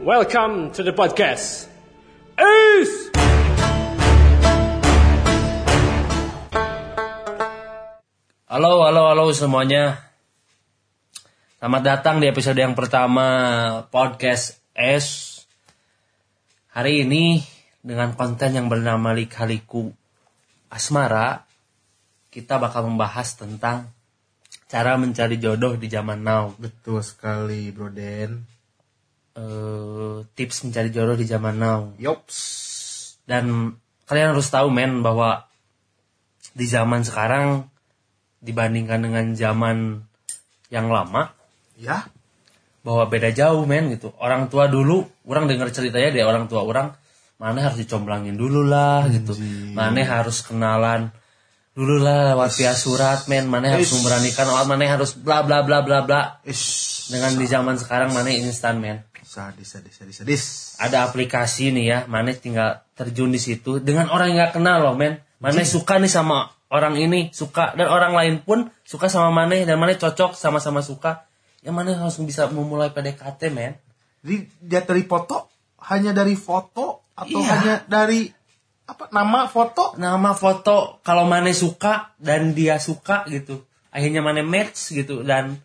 Welcome to the podcast. Ace! Halo, halo, halo semuanya. Selamat datang di episode yang pertama podcast S. Hari ini dengan konten yang bernama Lika-Liku Asmara, kita bakal membahas tentang cara mencari jodoh di zaman now. Betul sekali, Bro Den. Eh, tips mencari jodoh di zaman now. Yops. Dan kalian harus tahu men bahwa di zaman sekarang dibandingkan dengan zaman yang lama Ya, bahwa beda jauh men gitu. Orang tua dulu, orang dengar ceritanya dari orang tua orang, mana harus dicomblangin dulu lah gitu. Mana harus kenalan dulu lah lewat via surat men, mana harus memberanikan orang, mana harus bla bla bla bla bla. ish. Dengan di zaman sekarang mana instan men. Sadis, sadis, sadis, sadis. Ada aplikasi nih ya, mana tinggal terjun di situ dengan orang yang gak kenal loh men. Mana suka nih sama orang ini, suka dan orang lain pun suka sama mana dan mana cocok sama-sama suka. Yang mana langsung bisa memulai PDKT men. Jadi dia dari foto hanya dari foto atau Iya. hanya dari apa nama foto? nama foto kalau Mane suka dan dia suka gitu akhirnya Mane match gitu dan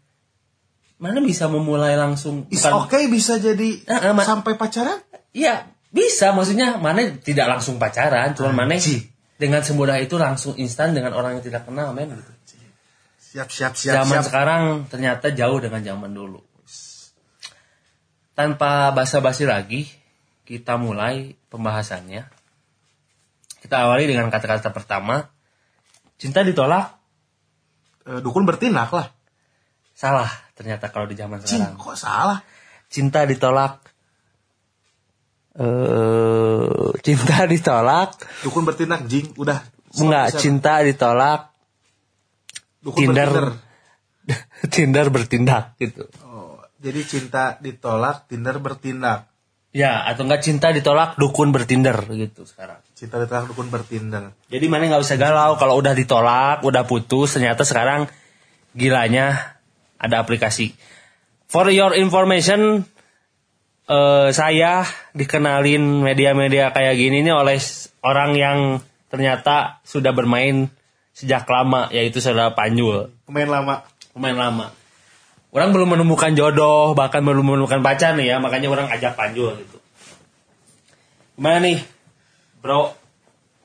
Mane bisa memulai langsung Is bukan okay bisa jadi eh, Ma- sampai pacaran? iya bisa maksudnya Mane tidak langsung pacaran cuman Anjing. dengan semudah itu langsung instan dengan orang yang tidak kenal men gitu. Siap, siap, siap, zaman siap. sekarang ternyata jauh dengan zaman dulu tanpa basa-basi lagi kita mulai pembahasannya kita awali dengan kata-kata pertama cinta ditolak Eh, dukun bertindak lah. Salah ternyata kalau di zaman Cing, sekarang. kok salah? Cinta ditolak. Eh, cinta ditolak. Dukun bertindak, jing. Udah. Enggak, Bisa- cinta ditolak. Dukun Tinder. bertinder. Tinder bertindak gitu. Oh, jadi cinta ditolak, Tinder bertindak. Ya, atau enggak cinta ditolak, dukun bertinder gitu sekarang. Cinta ditolak, dukun bertindak. Jadi mana nggak usah galau kalau udah ditolak, udah putus, ternyata sekarang gilanya ada aplikasi. For your information, eh, saya dikenalin media-media kayak gini nih oleh orang yang ternyata sudah bermain sejak lama, yaitu saudara Panjul, Pemain lama. pemain lama. Orang belum menemukan jodoh, bahkan belum menemukan pacar nih ya, makanya orang ajak Panjul gitu. Gimana nih, bro,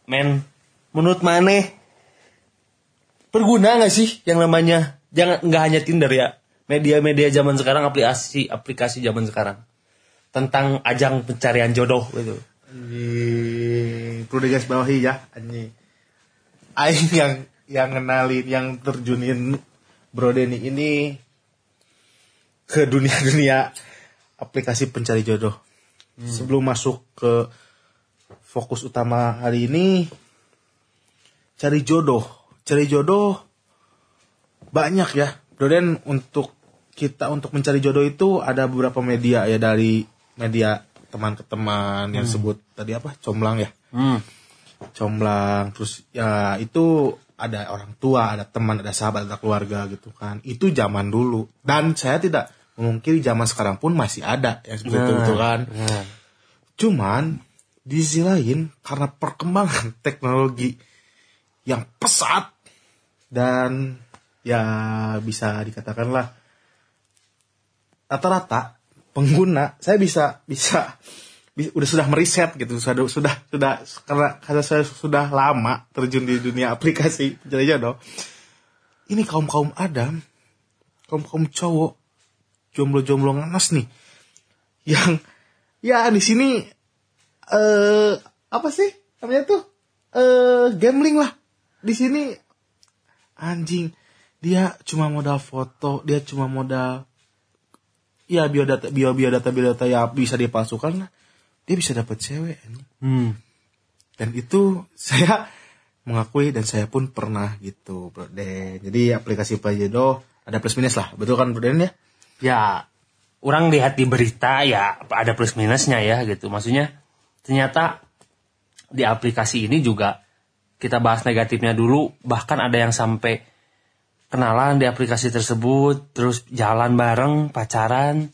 men, menurut mana berguna nggak sih yang namanya jangan nggak hanya Tinder ya, media-media zaman sekarang, aplikasi aplikasi zaman sekarang tentang ajang pencarian jodoh gitu. Anjing, perlu digaris bawahi ya, anjing. Aing yang yang kenalin, yang terjunin Bro Denny ini ke dunia-dunia aplikasi pencari jodoh. Sebelum masuk ke fokus utama hari ini, cari jodoh. Cari jodoh banyak ya. Den untuk kita untuk mencari jodoh itu ada beberapa media ya dari media teman ke teman yang sebut tadi apa? Comblang ya? Hmm. comblang. Terus ya itu ada orang tua ada teman ada sahabat ada keluarga gitu kan. Itu zaman dulu. Dan saya tidak memungkiri zaman sekarang pun masih ada yang seperti itu gitu kan. Nah, cuman di sisi lain karena perkembangan teknologi yang pesat dan ya bisa dikatakanlah rata-rata pengguna saya bisa bisa bi- udah sudah meriset gitu sudah sudah sudah karena karena saya sudah lama terjun di dunia aplikasi pencari jodoh. Ini kaum kaum adam kaum kaum cowok jomblo-jomblo nganas nih yang ya di sini eh apa sih namanya tuh? Eh gambling lah. Di sini anjing dia cuma modal foto dia cuma modal ya biodata bio biodata biodata ya bisa dipalsukan lah. Dia bisa dapat cewek hmm. dan itu saya mengakui dan saya pun pernah gitu bro Den. Jadi aplikasi Pajedo ada plus minus lah. Betul kan bro Den ya? Ya orang lihat di berita ya ada plus minusnya ya gitu. Maksudnya ternyata di aplikasi ini juga kita bahas negatifnya dulu. Bahkan ada yang sampai kenalan di aplikasi tersebut terus jalan bareng pacaran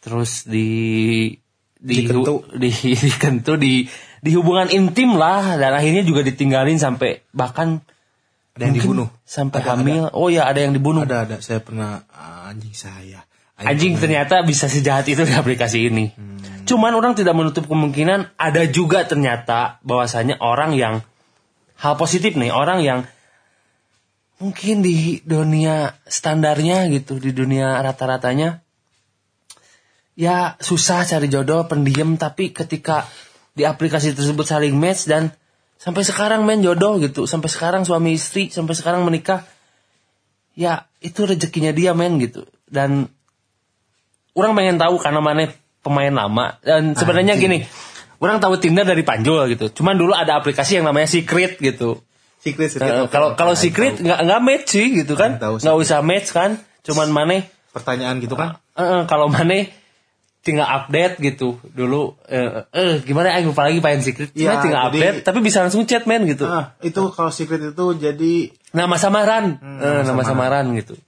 terus di di Dikentu. di dikentu di di hubungan intim lah dan akhirnya juga ditinggalin sampai bahkan Ada yang dibunuh. sampai hamil. Oh ya ada yang dibunuh. Ada ada saya pernah ah, anjing saya. Anjing ternyata bisa sejahat itu di aplikasi ini. Cuman orang tidak menutup kemungkinan ada juga ternyata bahwasanya orang yang hal positif nih, orang yang mungkin di dunia standarnya gitu, di dunia rata-ratanya ya susah cari jodoh, pendiam tapi ketika di aplikasi tersebut saling match dan sampai sekarang main jodoh gitu, sampai sekarang suami istri, sampai sekarang menikah ya itu rezekinya dia men gitu. Dan orang pengen tahu karena mana pemain lama. Dan sebenarnya gini orang tahu Tinder dari Panjul gitu. Cuman dulu ada aplikasi yang namanya Secret gitu Secret secret. Kalau kalau Secret nggak nggak match sih gitu kan? Tahu nggak usah match kan? Cuman mana pertanyaan gitu kan? eh, kalau mana tinggal update gitu. Dulu eh, eh gimana ya? Lupa lagi pengen secret. Iya, tinggal jadi- update tapi bisa langsung chat men gitu. Ah, itu kalau secret itu jadi nama samaran. Hmm, Eh, nama samaran. gitu.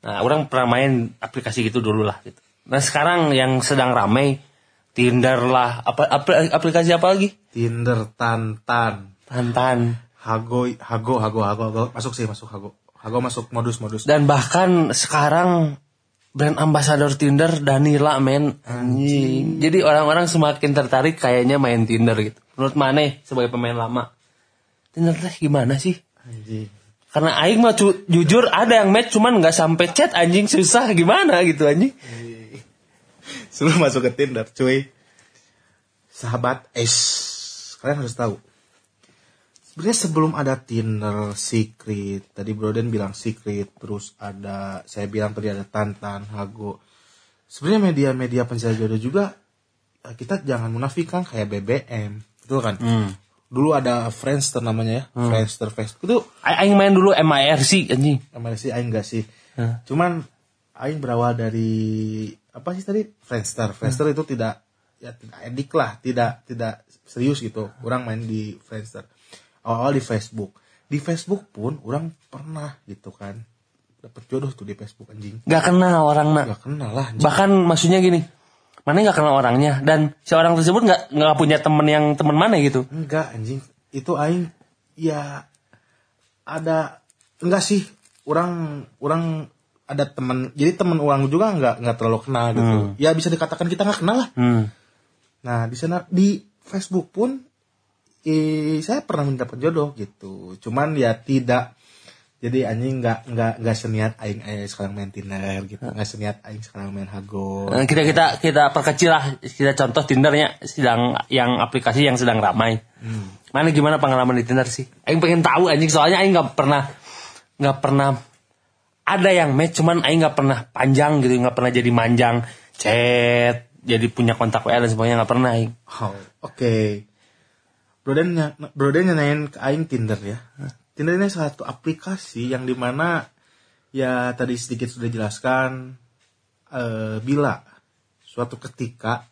Nah orang pernah main aplikasi gitu dulu lah gitu. Nah sekarang yang sedang ramai Tinder lah. Apa apl- aplikasi apa lagi? Tinder, Tantan, Tantan Hago, Hago, Hago, Hago, Hago. masuk sih masuk Hago. Hago masuk modus-modus. dan bahkan sekarang brand ambassador Tinder Danila men anjing jadi orang-orang semakin tertarik kayaknya main Tinder gitu menurut Mane sebagai pemain lama Tinder teh gimana sih Anjing. karena Aing mah cu- jujur ada yang match cuman nggak sampai chat anjing susah gimana gitu anjing Sebelum masuk ke Tinder, cuy. Sahabat es, kalian harus tahu. Sebenarnya sebelum ada Tinder, Secret, tadi Broden bilang Secret, terus ada saya bilang tadi ada Tantan, Hago. Sebenarnya media-media pencari jodoh juga eh, kita jangan munafikan kayak BBM, betul kan? Dulu ada Friendster namanya ya, Friendster Facebook itu Aing main dulu MIRC anjing sih Aing enggak sih. Cuman Aing berawal dari apa sih tadi Friendster. Friendster itu tidak ya tidak edik lah, tidak tidak serius gitu. Orang main di Friendster. Awal-awal di Facebook. Di Facebook pun orang pernah gitu kan. Dapat jodoh tuh di Facebook anjing. nggak kenal orang nak Gak kenal lah. anjing. bahkan maksudnya gini mana nggak kenal orangnya dan si orang tersebut nggak nggak punya temen yang temen mana gitu Enggak anjing. Itu aing ya ada enggak sih orang orang ada teman jadi teman orang juga enggak enggak terlalu kenal gitu. Ya bisa dikatakan kita nggak kenal lah. hmm. Nah, di sana di Facebook pun eh, saya pernah mendapat jodoh gitu. Cuman ya tidak jadi anjing nggak nggak nggak seniat aing aing sekarang main Tinder gitu. Nggak seniat aing sekarang main Hago. Eh, kita kita kita perkecil lah kita contoh Tindernya sedang yang aplikasi yang sedang ramai mana gimana pengalaman di Tinder sih Aing pengen tahu anjing soalnya Aing nggak pernah nggak pernah ada yang match cuman Aing nggak pernah panjang gitu nggak pernah jadi manjang chat jadi punya kontak WA dan semuanya nggak pernah Aing Oh, oke. Broden Broden nanyain ke aing Tinder ya. Tinder ini satu aplikasi yang di mana ya tadi sedikit sudah jelaskan eh, bila suatu ketika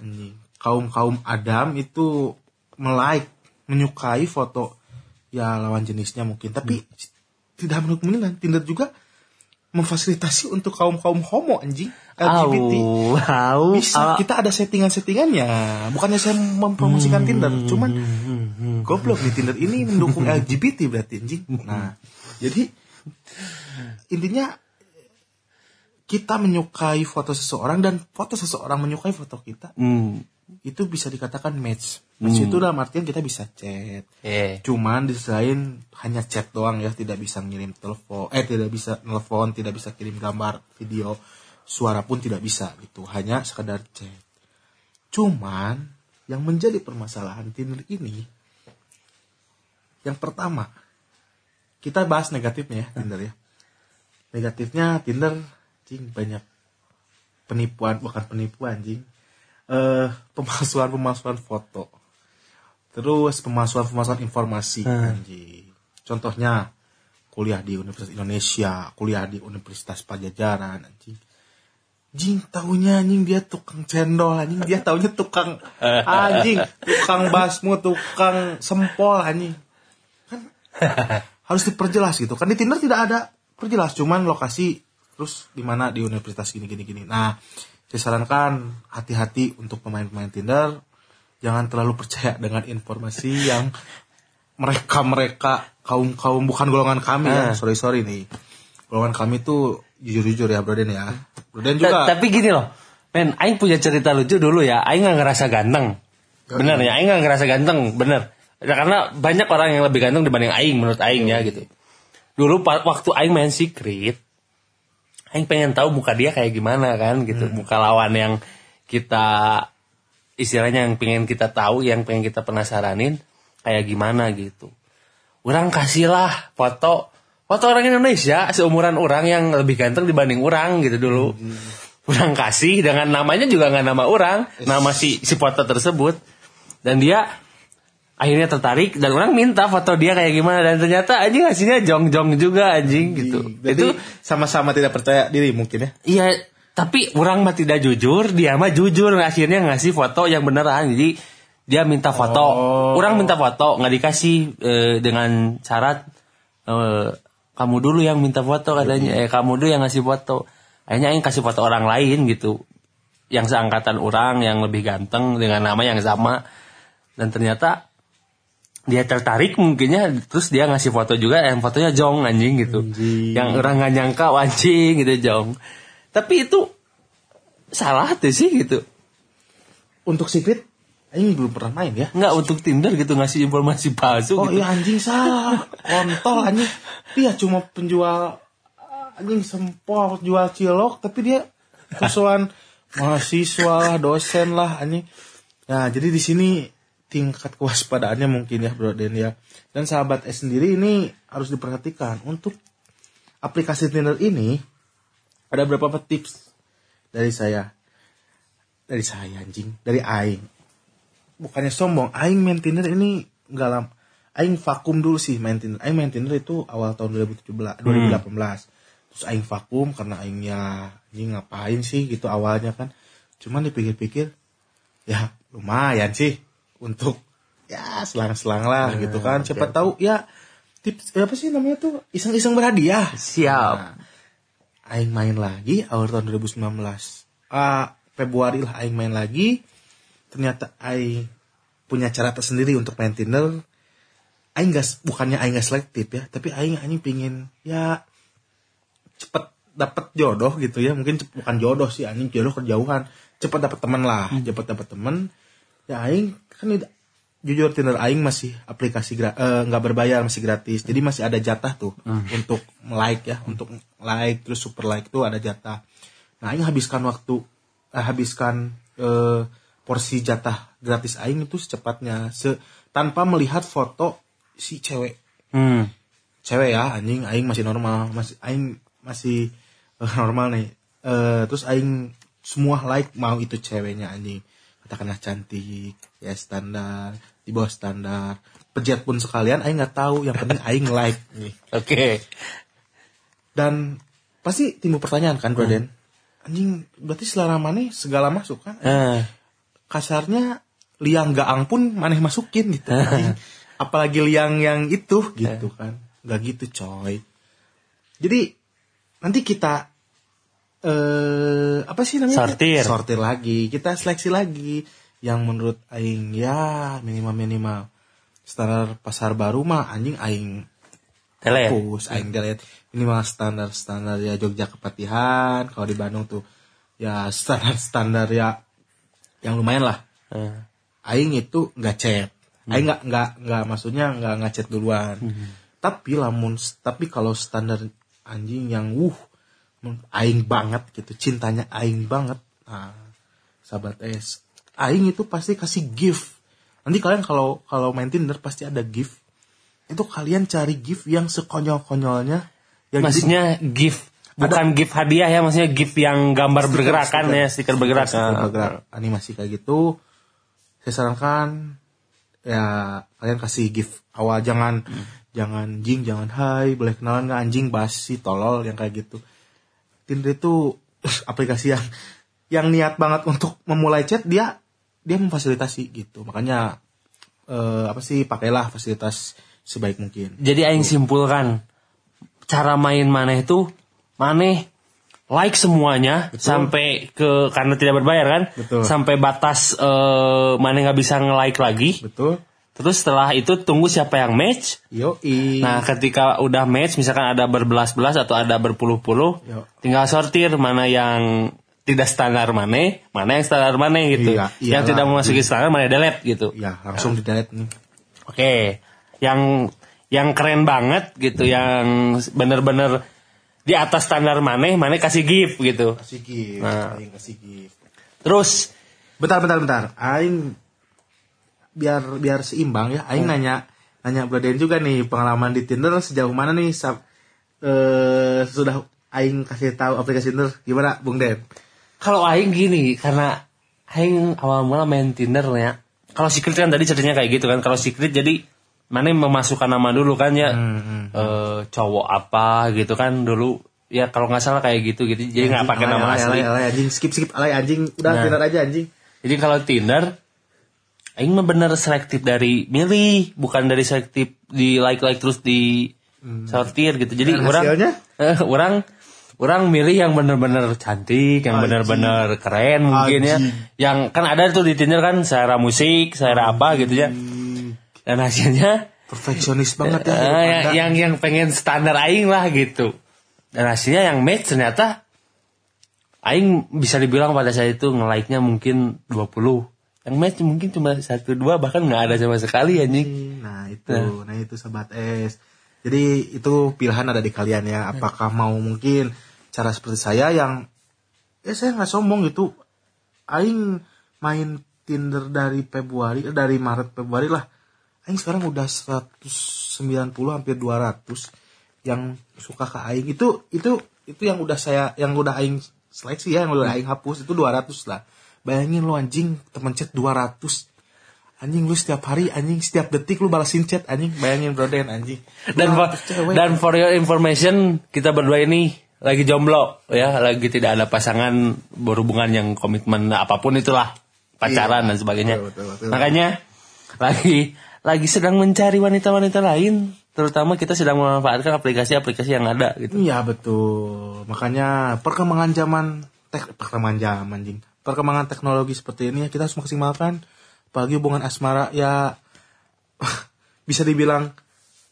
anjing, kaum kaum Adam itu melike menyukai foto ya lawan jenisnya mungkin tapi tidak menutup kemungkinan Tinder juga memfasilitasi untuk kaum kaum homo anjing LGBT Au, au, bisa au. kita ada settingan-settingannya. Bukannya saya mempromosikan Tinder cuman goblok di Tinder ini mendukung LGBT berarti anjing. Nah jadi intinya kita menyukai foto seseorang dan foto seseorang menyukai foto kita Hmm. itu bisa dikatakan match. Match itu dalam artian kita bisa chat. Eh. cuman di lain hanya chat doang ya tidak bisa ngirim telepon eh tidak bisa telepon tidak bisa kirim gambar video suara pun tidak bisa gitu. Hanya sekedar chat. Cuman yang menjadi permasalahan Tinder ini yang pertama kita bahas negatifnya ya Tinder ya. Negatifnya Tinder cing banyak penipuan bukan penipuan anjing. Eh pemalsuan pemalsuan foto. Terus pemalsuan pemalsuan informasi anjing. Contohnya kuliah di Universitas Indonesia kuliah di Universitas Pajajaran anjing Jing taunya anjing dia tukang cendol anjing dia taunya tukang anjing tukang basmu tukang sempol anjing. Kan harus diperjelas gitu. Kan di Tinder tidak ada perjelas cuman lokasi terus di mana? Di universitas gini gini gini. Nah saya sarankan hati-hati untuk pemain-pemain Tinder. Jangan terlalu percaya dengan informasi yang mereka-mereka kaum-kaum bukan golongan kami ya. Ah. sorry sorry nih. Golongan kami tuh jujur-jujur ya Broden ya Broden Ta- juga Tapi gini loh, men, Aing punya cerita lucu dulu ya. Aing nggak ngerasa ganteng. Bener ya, Aing nggak ngerasa ganteng, bener. Ya, karena banyak orang yang lebih ganteng dibanding Aing menurut Aing ya gitu. Dulu waktu Aing main secret, Aing pengen tahu muka dia kayak gimana kan gitu, muka lawan yang kita istilahnya yang pengen kita tahu, yang pengen kita penasaranin kayak gimana gitu. Orang kasihlah foto foto orang Indonesia seumuran orang yang lebih ganteng dibanding orang gitu dulu. Orang kasih dengan namanya juga nggak nama orang, nama si si foto tersebut. Dan dia akhirnya tertarik dan orang minta foto dia kayak gimana dan ternyata anjing hasilnya jong-jong juga anjing gitu. jadi Itu sama-sama tidak percaya diri mungkin ya Iya, tapi orang mah tidak jujur, dia mah jujur akhirnya ngasih foto yang beneran. Jadi dia minta foto, Oh. orang minta foto nggak dikasih eh, dengan syarat eh, kamu dulu yang minta foto katanya, eh kamu dulu yang ngasih foto. Akhirnya yang kasih foto orang lain gitu, yang seangkatan orang yang lebih ganteng dengan nama yang sama. Dan ternyata dia tertarik mungkinnya terus dia ngasih foto juga yang fotonya jong anjing gitu. Anjing. yang orang nggak nyangka anjing gitu jong. Tapi itu salah tuh sih gitu. Untuk secret ini belum pernah main ya? Nggak untuk Tinder gitu ngasih informasi palsu Oh gitu. iya anjing salah. Kontol anjing. Dia cuma penjual anjing sempol jual cilok tapi dia kesuan mahasiswa lah dosen lah anjing. Nah jadi di sini tingkat kewaspadaannya mungkin ya bro Den ya. Dan sahabat S sendiri ini harus diperhatikan. Untuk aplikasi Tinder ini ada beberapa tips dari saya? Dari saya anjing. Dari Aing bukannya sombong aing main Tinder ini enggak lam aing vakum dulu sih main Tinder. Aing main Tinder itu awal tahun 2017 2018 terus aing vakum karena aingnya ini ngapain sih gitu awalnya kan. Cuman dipikir-pikir ya lumayan sih untuk ya selang-selang lah gitu kan. Siapa tahu ya tips apa sih namanya tuh iseng-iseng berhadiah. Siap. Nah, Aing main lagi awal tahun 2019. Ah, Februari lah Aing main lagi. Ternyata Aing punya cara tersendiri untuk main Tinder. Aing gak, bukannya Aing gak selektif ya, tapi Aing Aing pingin ya cepet dapet jodoh gitu ya. Mungkin cep- bukan jodoh sih, anjing jodoh kejauhan. Cepet dapet teman lah, cepet dapet teman. Ya Aing kan ini- jujur Tinder Aing masih aplikasi eh, nggak berbayar masih gratis jadi masih ada jatah tuh untuk like ya untuk like terus super like tuh ada jatah nah Aing habiskan waktu eh, habiskan eh, porsi jatah gratis Aing itu secepatnya se tanpa melihat foto si cewek. Hmm. cewek ya anjing Aing masih normal masih Aing masih eh, normal nih. Eh, terus Aing semua like mau itu ceweknya anjing. Katakanlah cantik ya standar di bawah standar. Pejiat pun sekalian Aing nggak tahu. Yang penting Aing like nih. Oke. Dan pasti timbul pertanyaan kan Bro Den anjing berarti selera maneh segala masuk kan? Eh, kasarnya liang gaang pun maneh masukin gitu. Anjing. apalagi liang yang itu gitu kan. Nggak gitu coy. Jadi nanti kita eh apa sih namanya? Sortir. sortir lagi. Kita seleksi lagi yang menurut aing ya minimal minimal standar pasar baru mah anjing aing hapus aing delete minimal standar standar ya Jogja Kepatihan. Kalau di Bandung tuh ya standar standar ya yang lumayan lah. Eh, aing itu nggak chat. Aing nggak nggak nggak maksudnya nggak nggak chat duluan. Tapi lamun tapi kalau standar anjing yang wuh aing banget gitu cintanya aing banget nah sahabat es aing itu pasti kasih gift. Nanti kalian kalau kalau main Tinder pasti ada gift. Itu kalian cari gift yang sekonyol-konyolnya yang jadi maksudnya gift bukan gift hadiah ya maksudnya gift yang gambar Stiker, bergerakan stiker. ya stiker bergerak. Stiker Ah. bergerak. Animasi kayak gitu. Saya sarankan ya kalian kasih gift awal. Jangan jangan jing jangan hai. Boleh kenalan nggak anjing basi tolol yang kayak gitu. Tinder itu aplikasi yang yang niat banget untuk memulai chat dia dia memfasilitasi gitu. Makanya eh, apa sih pakailah fasilitas sebaik mungkin. Jadi aing simpulkan cara main maneh itu maneh like semuanya sampai ke karena tidak berbayar kan Betul. sampai batas eh, mana nggak bisa nge-like lagi Betul. terus setelah itu tunggu siapa yang match Yoi. nah ketika udah match misalkan ada berbelas-belas atau ada berpuluh-puluh tinggal sortir mana yang tidak standar mana mana yang standar mana gitu Iya, yang iyalah. tidak memasuki standar mana delete gitu ya langsung di delete nih. Oke, yang yang keren banget gitu, yang bener-bener di atas standar maneh, maneh kasih gift gitu. Kasih gift. Nah. Aing kasih gift. Terus, Bentar, bentar, bentar. Aing biar biar seimbang ya. Aing nanya nanya Braden juga nih pengalaman di Tinder sejauh mana nih sab, eh, sudah Aing kasih tahu aplikasi Tinder gimana Bung Den? kalau Aing gini, karena Aing awal mula main Tinder ya. Kalau secret kan tadi ceritanya kayak gitu kan. Kalau secret jadi mana memasukkan nama dulu kan ya. Eh, cowok apa gitu kan dulu. Ya kalau nggak salah kayak gitu gitu. Jadi nggak pakai nama alay, asli. alay, alay, anjing skip skip alay anjing udah Nah. Tinder aja anjing. Jadi kalau Tinder, Aing mah bener selektif dari milih, bukan dari selektif di like like terus di sortir gitu. Jadi Dan orang, eh, orang, orang milih yang bener-bener cantik, yang bener-bener keren mungkin ya. Anjing. Yang kan ada tuh di Tinder kan selera musik, selera apa gitu ya. Dan hasilnya Perfeksionis banget ya. yang, daripada- yang yang pengen standar Aing lah gitu. Dan hasilnya yang match ternyata Aing bisa dibilang pada saat itu nge-like-nya mungkin 20 Yang match mungkin cuma satu dua bahkan nggak ada sama sekali anjing. Nah itu, nah itu sahabat es. Jadi itu pilihan ada di kalian ya. Apakah mau mungkin cara seperti saya yang, ya saya nggak sombong gitu. Aing main Tinder dari Februari, eh, dari Maret Februari lah. Aing sekarang udah 190 hampir 200 yang suka ke Aing itu itu itu yang udah saya yang udah Aing seleksi ya yang udah Aing hapus itu 200 lah. Bayangin lu anjing temen chat 200 Anjing lu setiap hari anjing setiap detik lu balasin chat anjing bayangin bro Den anjing. Dan for, 200 cewek. dan for your information kita berdua ini lagi jomblo ya, lagi tidak ada pasangan berhubungan yang komitmen apa pun itulah pacaran dan sebagainya. Betul, betul, betul. Makanya lagi lagi sedang mencari wanita-wanita lain, terutama kita sedang memanfaatkan aplikasi-aplikasi yang ada gitu. Iya betul. Makanya perkembangan zaman tek perkembangan zaman anjing. Perkembangan teknologi seperti ini ya kita harus maksimalkan apalagi hubungan asmara ya bisa dibilang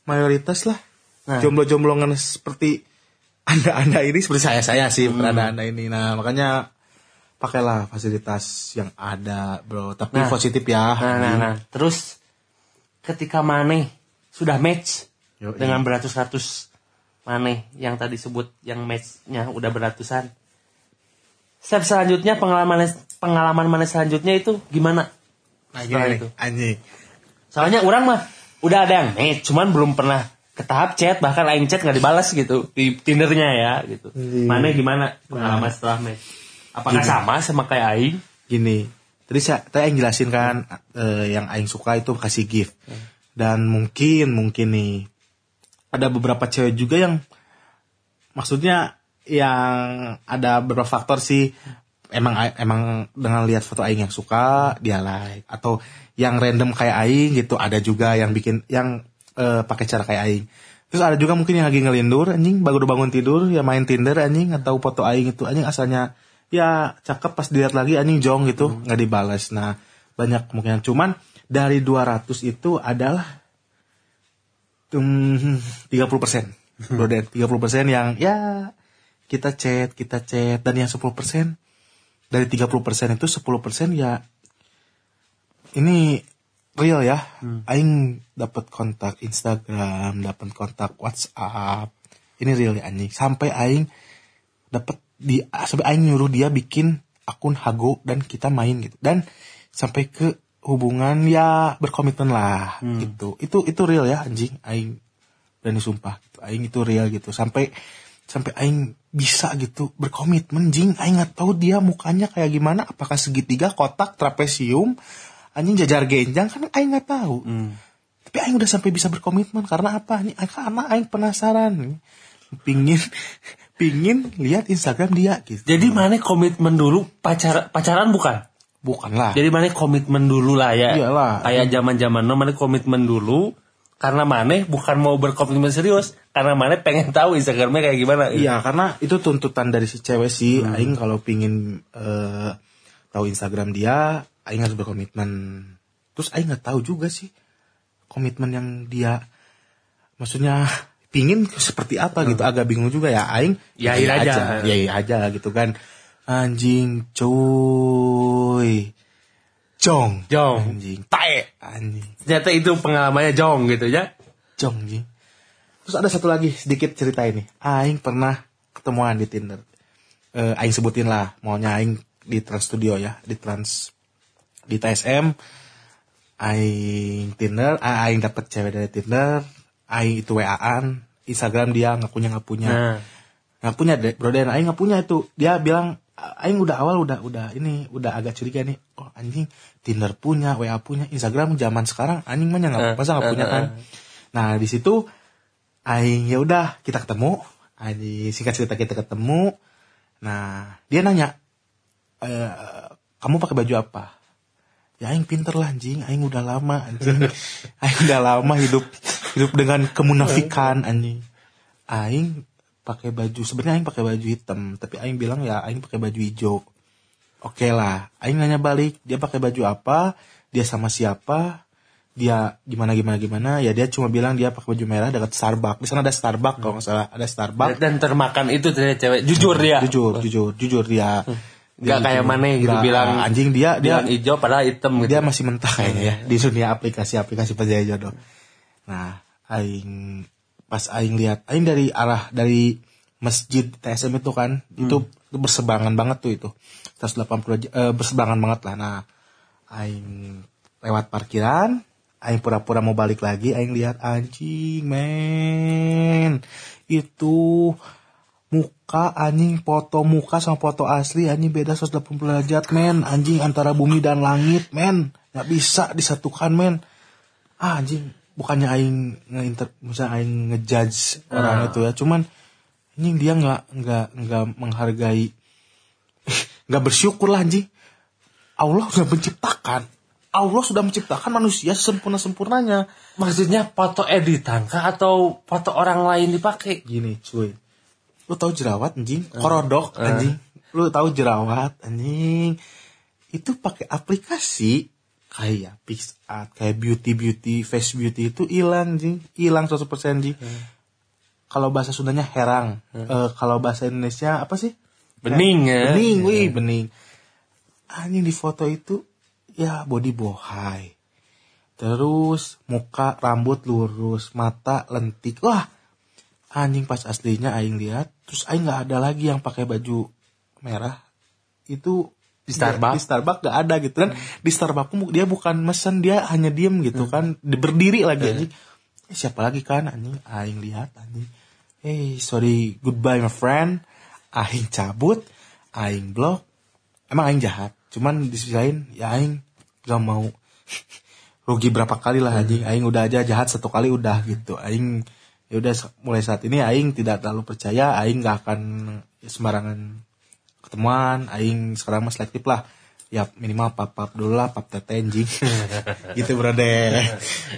mayoritas lah. Nah. Jomblo-jomblo ngenes seperti anda-anda ini seperti saya-saya sih anda-anda ini. Nah, makanya pakailah fasilitas yang ada, Bro. Tapi Nah. positif ya. Nah, nah, nah. Terus ketika Mane sudah match Yoi. dengan beratus-ratus Mane yang tadi sebut yang matchnya udah beratusan. Step selanjutnya pengalaman pengalaman Mane selanjutnya itu gimana? Nah, gini itu. nih, anjing. Soalnya orang mah udah ada yang match, cuman belum pernah ke tahap chat bahkan lain chat nggak dibalas gitu di Tindernya ya gitu. Iya. Mane gimana pengalaman Nah. setelah match? Apakah sama sama kayak Aing? gini tadi saya tadi aing jelasin kan eh, yang aing suka itu kasih gift. Dan mungkin mungkin nih ada beberapa cewek juga yang maksudnya yang ada beberapa faktor sih. Emang emang dengan lihat foto aing yang suka dia like. Atau yang random kayak aing gitu ada juga yang bikin yang eh, pakai cara kayak aing. Terus ada juga mungkin yang lagi ngelindur anjing baru bangun tidur ya main Tinder anjing atau foto aing itu anjing asalnya ya cakep pas dilihat lagi anjing jong gitu. Nggak dibalas nah banyak kemungkinan. Cuman dari 200 itu adalah um, 30 persen. Bro Den 30 persen yang ya kita chat kita chat. Dan yang 10 persen dari 30 persen itu 10 persen ya ini real ya. Aing dapat kontak Instagram dapat kontak WhatsApp. Ini real ya anjing. Sampai aing dapat di sampai aing nyuruh dia bikin akun Hago dan kita main gitu. Dan sampai ke hubungan ya berkomitmen lah gitu. Itu itu real ya anjing aing berani sumpah gitu. aing itu real gitu. Sampai sampai aing bisa gitu berkomitmen jing. Aing nggak tahu dia mukanya kayak gimana apakah segitiga kotak trapesium anjing jajar genjang kan aing nggak tahu. Tapi aing udah sampai bisa berkomitmen karena apa? Nih karena aing penasaran pingin pingin lihat Instagram dia gitu Jadi Mane komitmen dulu pacar pacaran bukan? bukan lah Jadi mana komitmen dulu lah ya. Iyalah. Kayak zaman zaman no mana komitmen dulu. karena Mane bukan mau berkomitmen serius, karena Mane pengen tahu Instagramnya kayak gimana. Iya, karena itu tuntutan dari si cewek sih. Hmm. Aing kalau pingin eh, tahu Instagram dia, Aing harus berkomitmen. Terus Aing nggak tahu juga sih komitmen yang dia, maksudnya pingin seperti apa gitu. Agak bingung juga ya. Aing Ya, iya aja. ya iya aja gitu kan. Anjing, cuy. Jong. Jong. Anjing. Tae. Anjing. Ternyata itu pengalamannya Jong gitu ya. Jong anjing. Terus ada satu lagi sedikit cerita ini. Aing pernah ketemuan di Tinder. Eh, Aing sebutin lah, maunya Aing di Trans Studio ya, di Trans di TSM. Aing Tinder, Aing dapet cewek dari Tinder. Aing itu WA-an, Instagram dia ngakunya nggak punya. Nah, Nggak punya deh, bro dan Aing nggak punya itu. Dia bilang, Aing udah awal udah udah ini udah agak curiga nih. Oh anjing Tinder punya, WA punya, Instagram zaman sekarang anjing mah nggak Eh, masa nggak eh, punya kan. eh. Nah di situ Aing ya udah kita ketemu. Aing singkat cerita kita ketemu. Nah dia nanya, e, kamu pakai baju apa? Ya Aing pinter lah anjing, Aing udah lama anjing. Aing udah lama hidup hidup dengan kemunafikan anjing. Aing pakai baju sebenarnya Aing pakai baju hitam, tapi Aing bilang ya Aing pakai baju hijau. Oke lah, Aing nanya balik, dia pakai baju apa, dia sama siapa, dia gimana gimana gimana, ya dia cuma bilang dia pakai baju merah dekat Starbucks. Di sana ada Starbucks kalau nggak salah, ada Starbucks. dan termakan itu ternyata cewek. Jujur dia. Jujur, jujur, jujur dia. Nggak Dia kayak. Mane gitu bilang. anjing dia dia Bilang hijau padahal hitam gitu. dia masih mentah kayaknya ya di dunia aplikasi-aplikasi perjaya jodoh. Nah, aing pas aing lihat aing dari arah dari masjid TSM itu kan itu, itu bersebangan banget tuh itu. 180 aja- eh, bersebangan banget lah. Nah, aing lewat parkiran, aing pura-pura mau balik lagi, aing lihat anjing men itu muka anjing foto muka sama foto asli anjing beda 180 derajat men. Anjing antara bumi dan langit men. Nggak bisa disatukan men. Ah, anjing bukannya aing ngeinter misalnya aing ngejudge orang itu ya cuman anjing dia nggak nggak nggak menghargai nggak bersyukur lah anjing. Allah sudah menciptakan. Allah sudah menciptakan manusia sempurna sempurnanya Maksudnya foto editan kah atau foto orang lain dipakai? gini cuy. Lu tahu jerawat anjing? Korodok anjing. Lu tahu jerawat anjing. Itu pakai aplikasi kayak PixArt kayak beauty beauty face beauty itu hilang anjing hilang 100% anjing kalau bahasa Sundanya herang. Eh, kalau bahasa Indonesia apa sih? Bening ya. bening wih bening. Anjing di foto itu ya body bohai. Terus muka rambut lurus mata lentik. Wah anjing pas aslinya aing lihat terus aing nggak ada lagi yang pakai baju merah. Itu Di Starbucks? di Starbucks gak ada gitu kan. Di Starbucks dia bukan mesen dia hanya diem gitu kan. Di- berdiri lagi anjing. Eh, siapa lagi kan anjing? Aing lihat anjing. Hey sorry goodbye my friend. Aing cabut aing blok. Emang aing jahat cuman di sisi lain ya aing gak mau. Rugi berapa kali lah anjing. Aing udah aja jahat satu kali udah gitu. Aing ya udah mulai saat ini aing tidak terlalu percaya. Aing gak akan sembarangan ketemuan aing sekarang mah selektif lah ya minimal pap pap dulu lah pap tete anjing gitu brother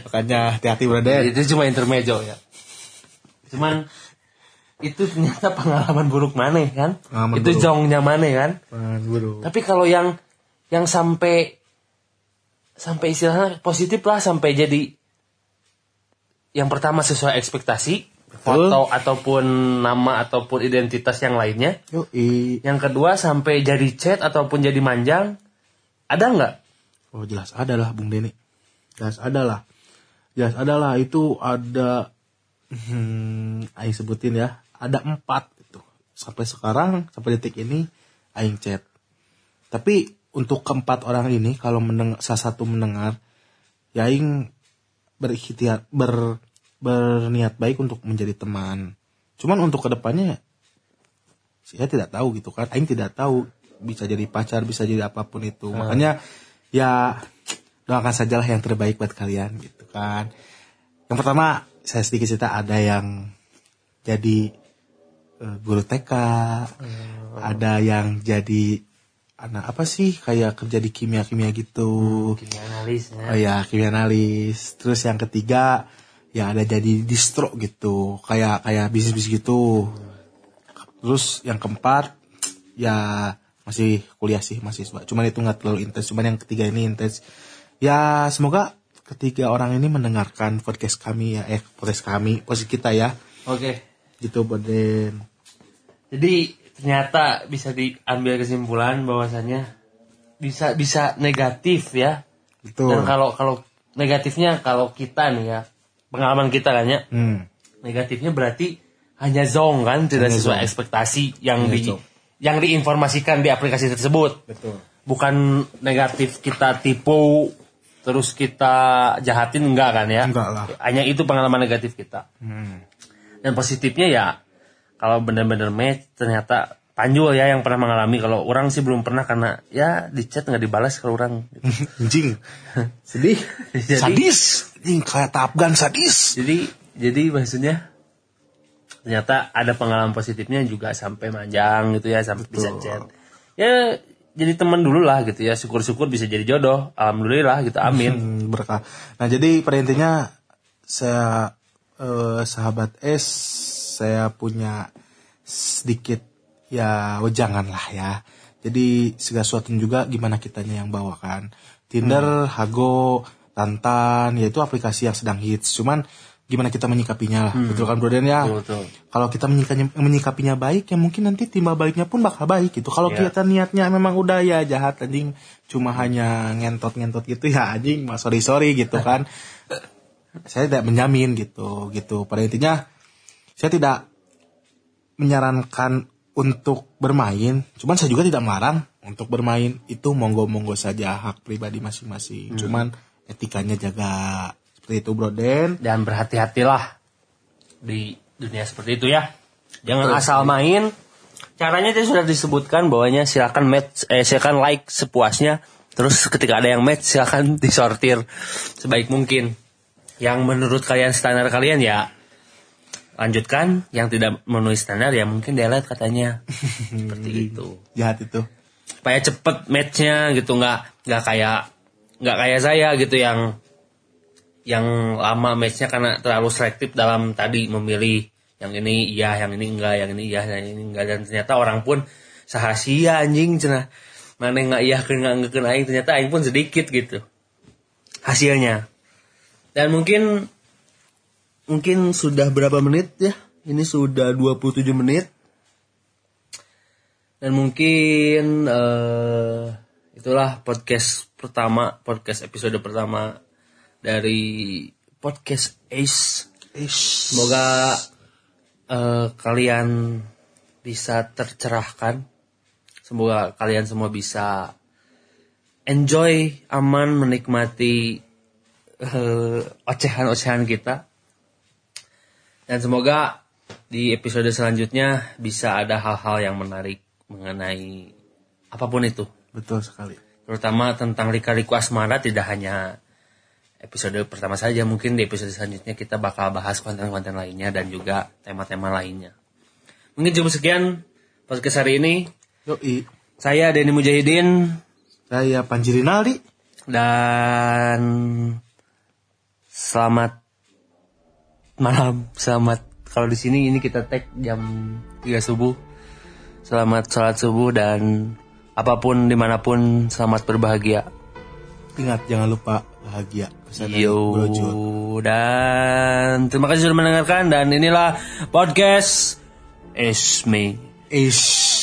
makanya hati-hati brother Itu cuma intermezzo ya. Cuman itu ternyata pengalaman buruk Mane kan? Pengalaman itu buruk. jongnya Mane kan? Bro. Tapi kalau yang yang sampai sampai istilahnya positif lah sampai jadi yang pertama sesuai ekspektasi foto ataupun nama ataupun identitas yang lainnya. Yoi. Yang kedua sampai jadi chat ataupun jadi manjang. Ada nggak? Oh jelas ada lah Bung Deni. Jelas ada lah. Jelas ada lah itu ada hmm, Aing sebutin ya. Ada empat itu. Sampai sekarang sampai detik ini Aing chat. Tapi untuk keempat orang ini kalau mendengar salah satu mendengar ya Aing berikhtiar ber berniat baik untuk menjadi teman. Cuman untuk ke depannya saya tidak tahu gitu kan. Aing tidak tahu bisa jadi pacar, bisa jadi apa pun itu. Makanya ya doakan sajalah yang terbaik buat kalian gitu kan. Yang pertama saya sedikit cerita ada yang jadi eh, guru TK, ada yang jadi anak apa sih kayak kerja di kimia kimia gitu. Kimia analis ya. Oh ya, kimia analis. Terus yang ketiga, ya ada jadi distro gitu. Kayak kayak bisnis bisnis gitu. Terus yang keempat ya masih kuliah sih mahasiswa. Cuman itu nggak terlalu intens. Cuman yang ketiga ini intens. Ya semoga ketiga orang ini mendengarkan podcast kami ya. Eh podcast kami. Podcast kita ya. Oke. gitu Boden. Jadi ternyata bisa diambil kesimpulan bahwasannya bisa bisa negatif ya. betul. Dan kalau kalau negatifnya kalau kita nih ya pengalaman kita kan ya hmm. negatifnya berarti hanya zong kan tidak Hanya sesuai zong. ekspektasi yang Hanya di zong. yang diinformasikan di aplikasi tersebut. betul Bukan negatif kita tipu terus kita jahatin enggak kan ya? Enggak lah. Hanya itu pengalaman negatif kita. hmm. Dan positifnya ya kalau benar-benar match ternyata Panjul ya yang pernah mengalami kalau orang sih belum pernah karena ya di chat nggak dibalas kalau orang anjing sedih Jadi- sadis anjing kayak Gun sadis jadi jadi maksudnya ternyata ada pengalaman positifnya juga sampai manjang gitu ya sampai bisa chat ya jadi teman dulu lah gitu ya syukur-syukur bisa jadi jodoh alhamdulillah gitu amin Hmm, berkah. Nah jadi pada intinya saya eh, sahabat S saya punya sedikit ya wejangan lah ya. Jadi segala sesuatu juga gimana kitanya yang bawakan. Tinder, Hago, Tantan, yaitu aplikasi yang sedang hits. Cuman gimana kita menyikapinya lah, betul kan Bro Den ya? Betul, betul. Kalau kita menyikapinya, menyikapinya baik, ya mungkin nanti timbal baliknya pun bakal baik gitu. Kalau Iya. kita niatnya memang udah ya jahat anjing, cuma hanya ngentot-ngentot gitu ya anjing, mah sorry sorry gitu kan. saya tidak menjamin gitu, gitu. Pada intinya saya tidak menyarankan untuk bermain, cuman saya juga tidak melarang untuk bermain itu monggo-monggo saja hak pribadi masing-masing. Cuman etikanya jaga seperti itu Bro Den. dan berhati-hatilah di dunia seperti itu ya. Jangan asal main. Caranya tadi sudah disebutkan bahwanya silakan match eh silakan like sepuasnya. Terus ketika ada yang match silakan disortir sebaik mungkin. Yang menurut kalian standar kalian ya lanjutkan. Yang tidak memenuhi standar ya mungkin delete katanya. Seperti itu. Jahat itu. supaya cepet matchnya gitu. Nggak nggak kayak nggak kayak saya gitu yang yang lama matchnya karena terlalu selektif dalam tadi memilih yang ini iya yang ini enggak yang ini iya yang ini enggak. Dan ternyata orang pun sahasia anjing cenah. Mana nggak iya kena nggak kena aing? Ternyata aing pun sedikit gitu. Hasilnya. Dan mungkin mungkin sudah berapa menit ya? Ini sudah 27 menit. Dan mungkin eh, itulah podcast pertama, podcast episode pertama dari podcast Ace. Ish. Semoga eh, kalian bisa tercerahkan. Semoga kalian semua bisa enjoy, aman, menikmati eh, ocehan-ocehan kita. Dan semoga di episode selanjutnya bisa ada hal-hal yang menarik mengenai apa pun itu. Betul sekali. Terutama tentang lika-liku asmara tidak hanya episode pertama saja. Mungkin di episode selanjutnya kita bakal bahas konten-konten lainnya dan juga tema-tema lainnya. Mungkin cukup sekian podcast hari ini. Yoi. Saya Denny Mujahidin Saya Panji Rinaldi. dan selamat malam, selamat kalau di sini ini kita tag jam 3 subuh. Selamat sholat subuh dan apa pun di mana pun selamat berbahagia. Ingat jangan lupa bahagia. Yo dan terima kasih sudah mendengarkan dan inilah podcast Is Me. Ish.